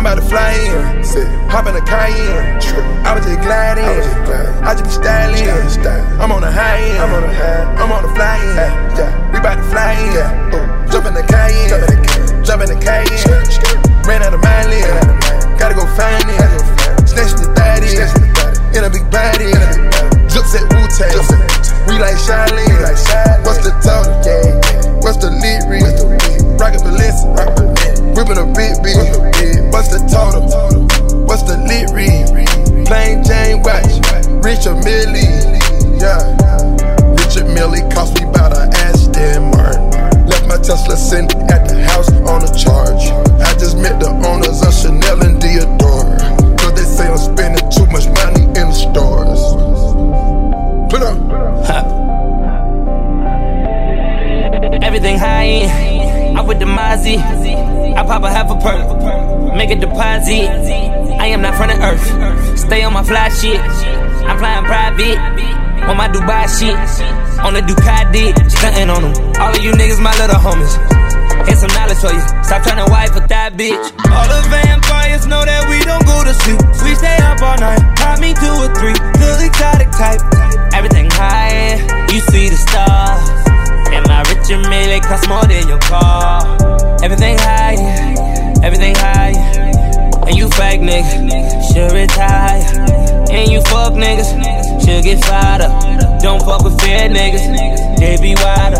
I'm about to fly in, set. Hop in a Cayenne. I was just gliding, I just be styling. I'm on a high end, I'm on a high, I'm on a fly in, yeah. We about to fly in, yeah. Jump in the Cayenne, jump in the Cayenne. Ran out of my lane, gotta go find it. Snatch the thotty, in a big body. Zips at Wu Tang, we like Charlene. What's the total? What's the lead read? Rocket Valencia, whipping a big beat. What's the total? What's the lead read? Plain Jane watch, Richard Mille, yeah. Richard Mille cost me about a Aston Martin. Left my Tesla sitting at the house on a charge. I just met the owners of Chanel and Dior. Cause they say I'm spending too much money in the stores. Put up. Everything high. I with the Mozzie. I pop a half a perk. Make a deposit. I am not from the earth. Stay on my fly shit. I'm flying private. On my Dubai shit. On the Ducati. Stunting on them. All of you niggas, my little homies. Here's some knowledge for you. Stop trying to wife with that bitch. All the vampires know that we don't go to sleep. We stay up all night. Pop me two or three. Little exotic type. Everything high. You see the stars. And my rich and million cost more than your car. Everything high, everything high. And you fake niggas, should retire. And you fuck niggas, should get fired up. Don't fuck with fair niggas, they be wider.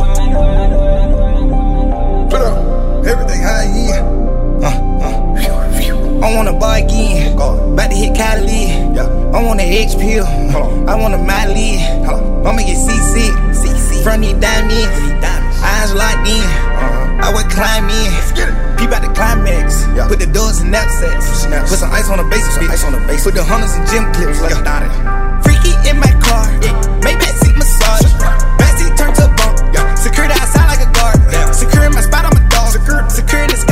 Put up. Everything high end. Uh, uh. I wanna buy again. About to hit Cali. I want an H pill. I want a Miley. I'ma get CC. Front these diamonds. Eyes locked in. Uh-huh. I would climb in. Peep out the climax. Yeah. Put the doors in knapsacks. Put some ice on the base. Ice on the base. Put the hunters in gym clips. Like Freaky in my car. Maybe seat massage. Backseat turn to a bump. Security outside like a guard. Yeah. Securing my spot, on my dog. Secure in the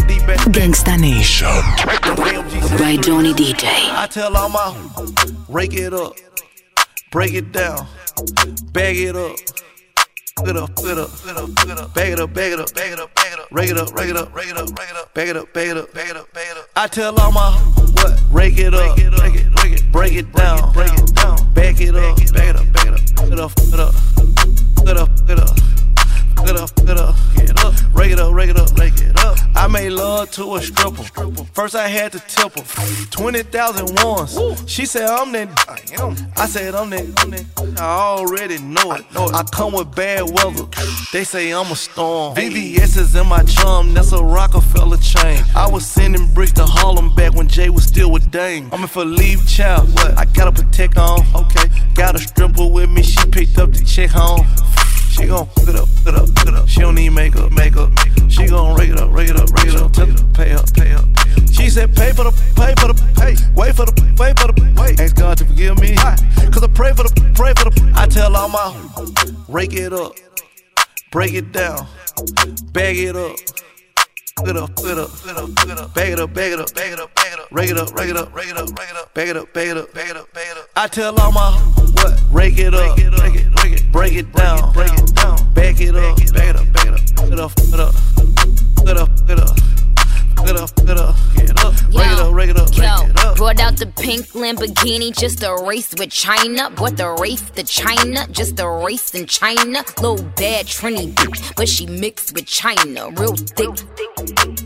Gangsta Nation by Johnny DJ. I tell all my rake it up, break it down, bag it up. It up, it up, it up, it up, bag it up, bag it up, bag it up, bag it up, rake it up, rake it up, rake it up, rake it up, bag it up, bag it up, bag it up, bag it up. I tell all my what, rake it up, break it, break it, break it down, break it down, bag it up, bag it up, bag it up, it up, it up, it up, it up. Get up, get up, get up, rake it up, rake it up, rake it up. I made love to a stripper. First I had to tip her. 20,000 once. She said, I'm that. I said, I'm that. I'm that. I already know it. I come with bad weather. They say I'm a storm. VVS is in my chum. That's a Rockefeller chain. I was sending bricks to Harlem back when Jay was still with Dame. I'm in for leave child. What? I got a protect on. Okay. Got a stripper with me. She picked up the check home. She gon' hook it up, hook it up, hook it up. She don't need makeup, makeup. She gon' rake it up, rake it up, rake it up. Tell her to pay up, pay up. She said, pay for the, pay for the, pay. Wait for the, wait for the, wait. Ask God to forgive me. Cause I pray for the, pray for the. I tell all my, rake it up, break it down, bag it up. it up, it up, it up, it up, bag it up, bag it up, bag it up, bag it up, rake it up, rake it up, rake it up, rake it up, bag it up, bag it up, bag it up, bag it up. I tell all my what, rake it up, rake it, rake it, break it down, break it down, back it up, bag it up, bag it up, it up, it up, it up, it up. Get up, get up, get up, break it up, break it up, break it up. Brought out the pink Lamborghini just a race with China. Bought the race to China, just a race in China. Little bad Trini bitch, but she mixed with China. Real thick,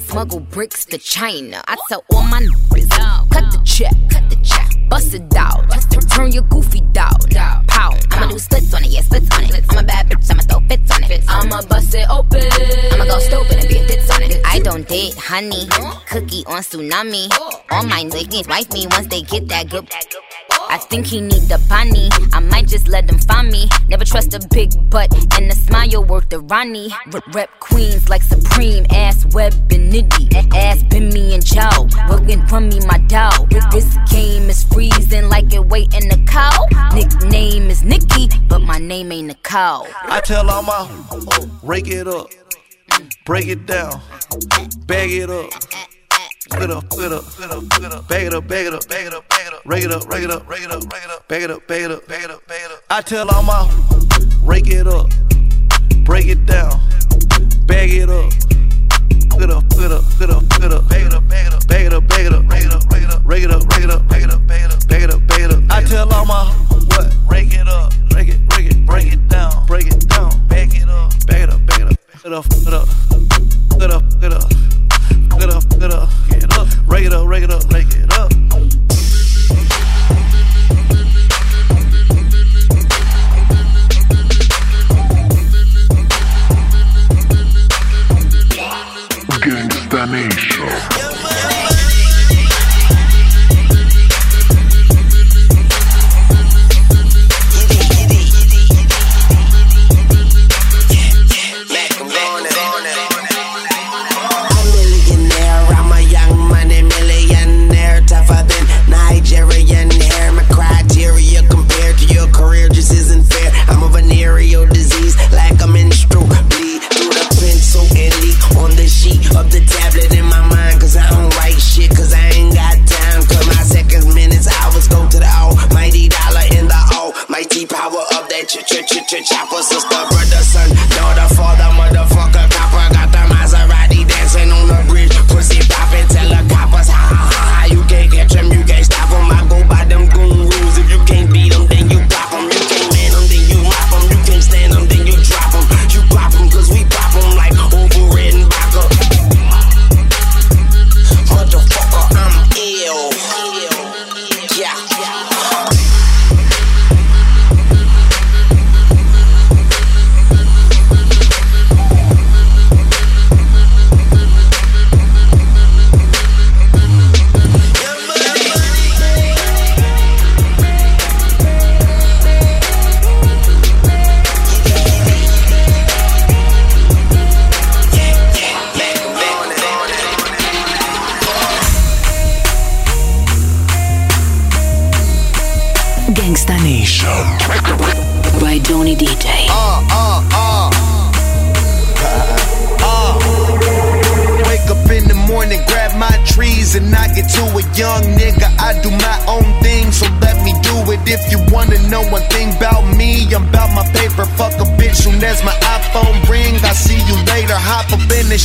smuggle bricks to China. I tell all my niggas, cut the check, cut the check, bust it out. Turn your goofy dog, pow. I'ma do splits on it, yeah, splits on it. I'm a bad bitch, I'ma throw fits on it. I'ma bust it open. I'ma go stupid and be a tits on it. I don't date honey, cookie on tsunami. All my niggas wife me once they get that good. I think he need the bunny. I might just let him find me. Never trust a big butt and a smile worth the Ronnie. Rep queens like Supreme, ass web nitty. Ass me and Joe. Working from me, my dog. This game is freezing like it waiting the cow. Nickname is Nikki, but my name ain't a cow. I tell all my rake it up, break it down, bag it up. Get up, get up, get up, up, bag it up, bag it up, bag it up, bag it up, rake it up, rake it up, rake it up, rake it up, bag it up, bag it up, bag it up, bag it up. I tell all my rake it up, break it down, bag it up. Get up, get up, get up, get up, bag it up, bag it up, bag it up, bag it up, rake it up, rake it up, rake it up, rake it up, bag it up, bag it up, bag it up, bag it up. I tell all my what? Rake it up, rake it, rake it, break it down, break it down, bag it up, bag it up, bag it up, get up, get up, get up, get up,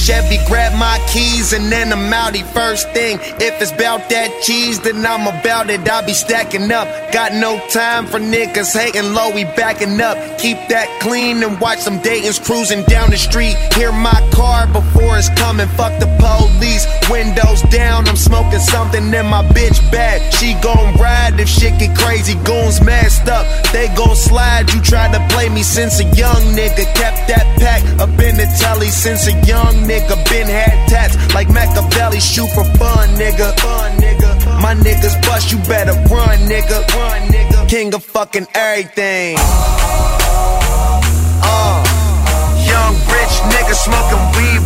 Chevy, grab my keys, and then I'm outie first thing. If it's about that cheese, then I'm about it. I be stacking up. Got no time for niggas hating low, we backing up. Keep that clean and watch some Dayton's cruising down the street. Hear my car before it's coming. Fuck the police. Windows down, I'm smoking something in my bitch bag. She gon' ride if shit get crazy. Goons masked up, they gon' slide. You tried to play me since a young nigga. Kept that pack up in the telly since a young nigga. Been had tats like Machiavelli. Shoot for fun, nigga. Fun, nigga. My niggas bust, you better run, nigga. Run, nigga. King of fucking everything. Uh, young rich nigga smoking weed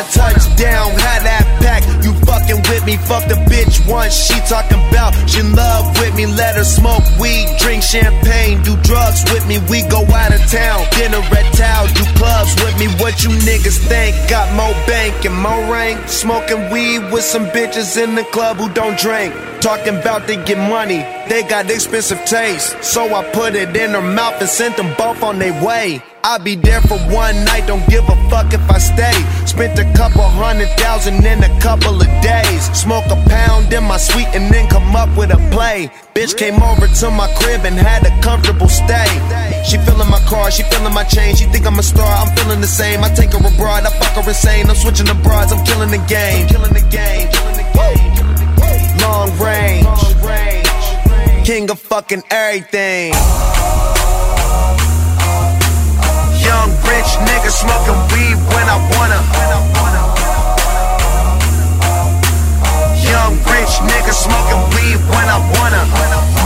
I touch down, had that pack. You fucking with me, fuck the bitch once. She talking about she love with me. Let her smoke weed, drink champagne, do drugs with me. We go out of town, dinner at Tao, do clubs with me. What you niggas think? Got more bank and more rank. Smoking weed with some bitches in the club who don't drink. Talking about they get money, they got expensive taste. So I put it in her mouth and sent them both on their way. I'll be there for one night, don't give a fuck if I stay. Spent a couple hundred thousand in a couple of days. Smoke a pound in my suite and then come up with a play. Bitch came over to my crib and had a comfortable stay. She feeling my car, she feeling my chain. She think I'm a star, I'm feeling the same. I take her abroad, I fuck her insane. I'm switching the broads, I'm killing the game. Killing the game, killing the game. Long range, king of fucking everything. Young rich nigga smoking weed when I wanna. Young rich nigga smoking weed when I wanna.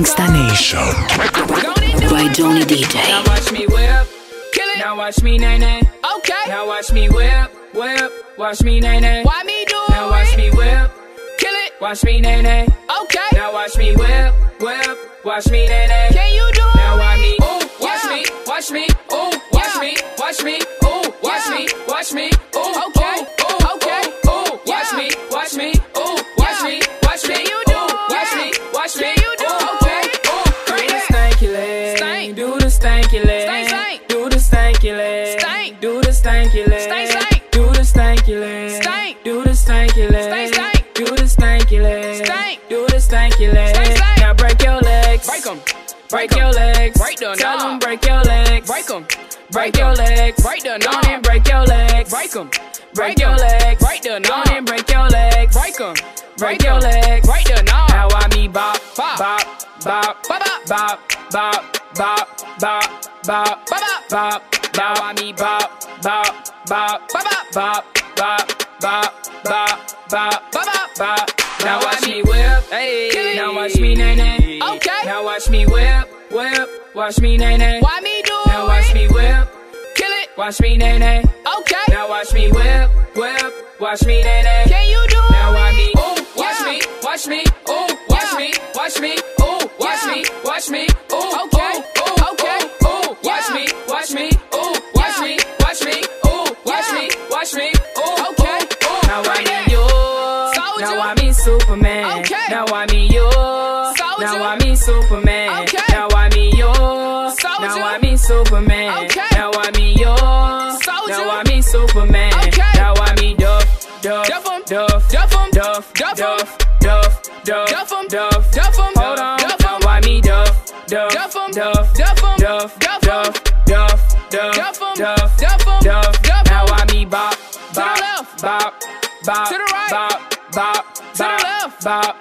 Gangsta Nation. By Johnny DJ. Now watch me whip, kill it. Now watch me nay nay. Okay. Now watch me whip, whip. Watch me nay nay. Why me do it? Now watch me whip, kill it. Watch me nay nay. Okay. Now watch me whip, whip. Watch me nay nay. Can you do it? Now watch me. Ooh, watch me, watch me. Ooh, watch me, watch me. Ooh, watch me, watch me. Ooh, okay, Break your legs. Break the Tell them break your legs. Break 'em. Break your legs. Break the knob. and break your legs. Break 'em. Break your legs. Break the knob. and break your legs. Break 'em. Break your legs. Break the knob. Now I me bop, bop, bop, bop, bop, bop, bop, bop, bop, bop, bop, bop. Now I me bop, bop, bop, bop, bop, bop, bop, bop, bop, bop, bop. Now watch me whip, hey. Now watch me nay nay. Okay. Now watch me whip, whip. Watch me nay nay. Why me do Now watch me whip, kill it. Watch me nay nay. Okay. Now watch me whip, whip. Watch me nay nay. Can you do Duff, Duff, Duff. Now I me Bop, Bop, Bop, Bop, to the right, Bop, Bop, to the left, Bop,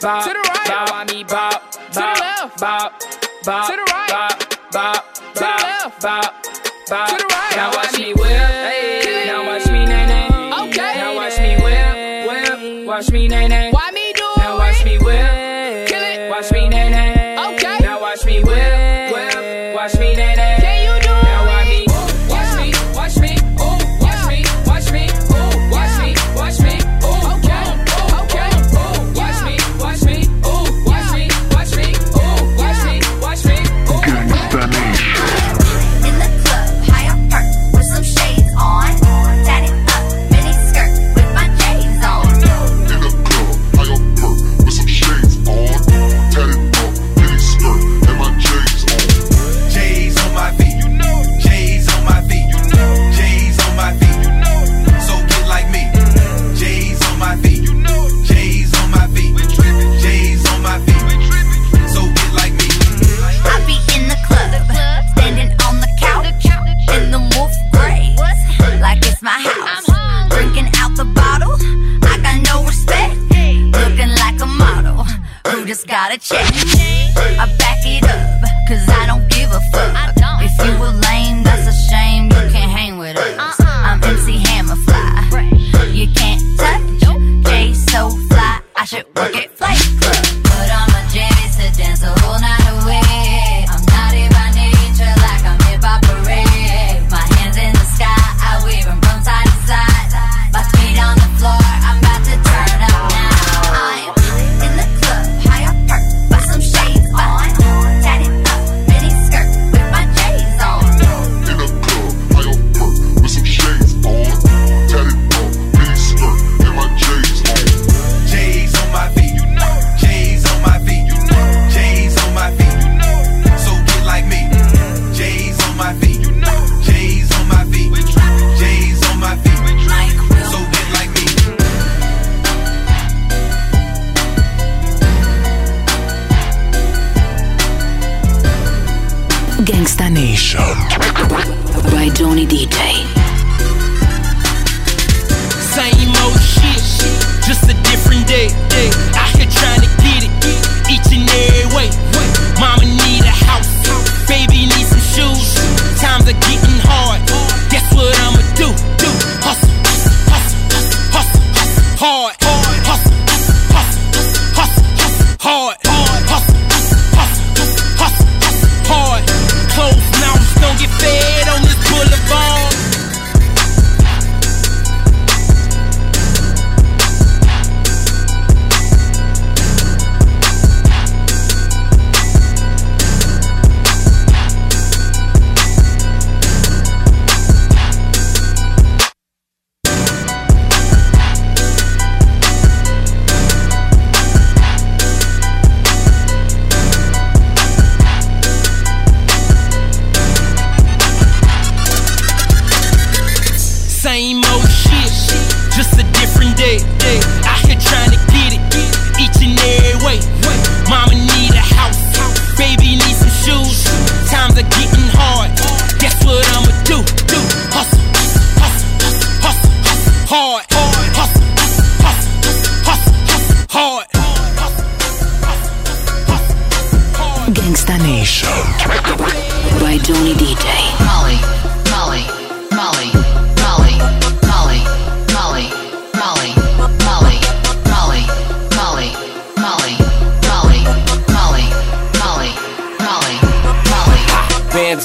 bop, to the right. Bop, why me bop, to the left. Bop, bop, to the right. Bop, bop, to the left. Bop, bop, to the right. Now watch me whip. Hey. Now watch me nay nay. Okay. Now watch me whip, whip. Watch me nay nay. Why me do it? Now watch me whip. Nation. By Johnny DJ.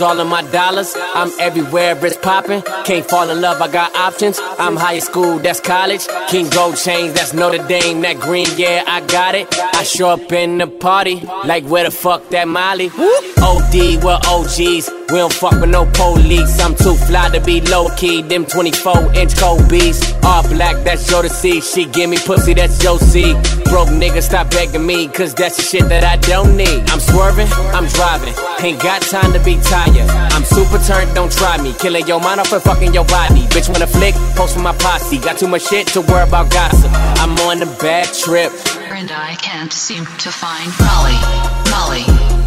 All of my dollars. I'm everywhere, it's popping. Can't fall in love, I got options. I'm high school, that's college. King Gold chains, that's Notre Dame. That green, yeah, I got it. I show up in the party, like where the fuck that Molly? OD, we're OGs. We don't fuck with no police. I'm too fly to be low key. Them 24 inch Kobe's. All black, that's your to see. She give me pussy, that's your see. Broke nigga, stop begging me, cause that's the shit that I don't need. I'm swerving, I'm driving. Ain't got time to be tired. I'm super turned, don't try me. Killing your mind off and fucking your body. Bitch, wanna flick, post for my posse. Got too much shit to worry about gossip. I'm on the bad trip. And I can't seem to find Molly, Molly,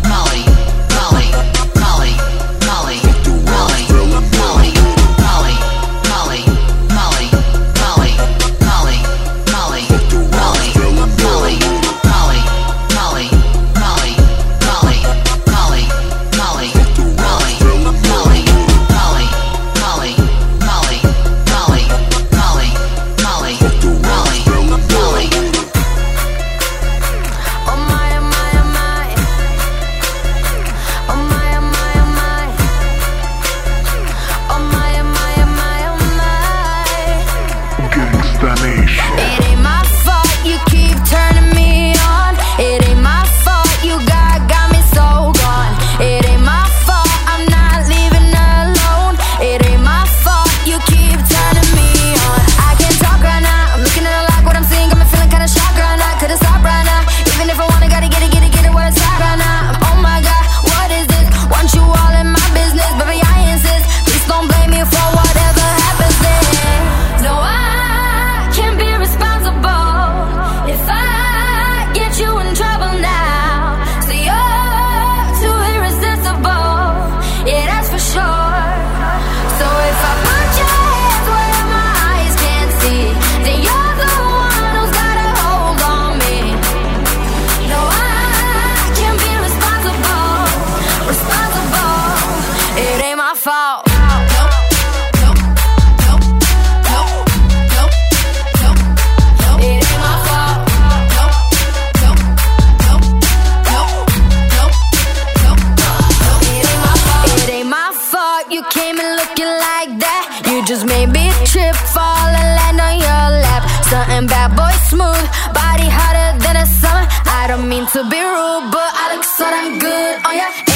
don't mean to be rude, but I look so damn good on your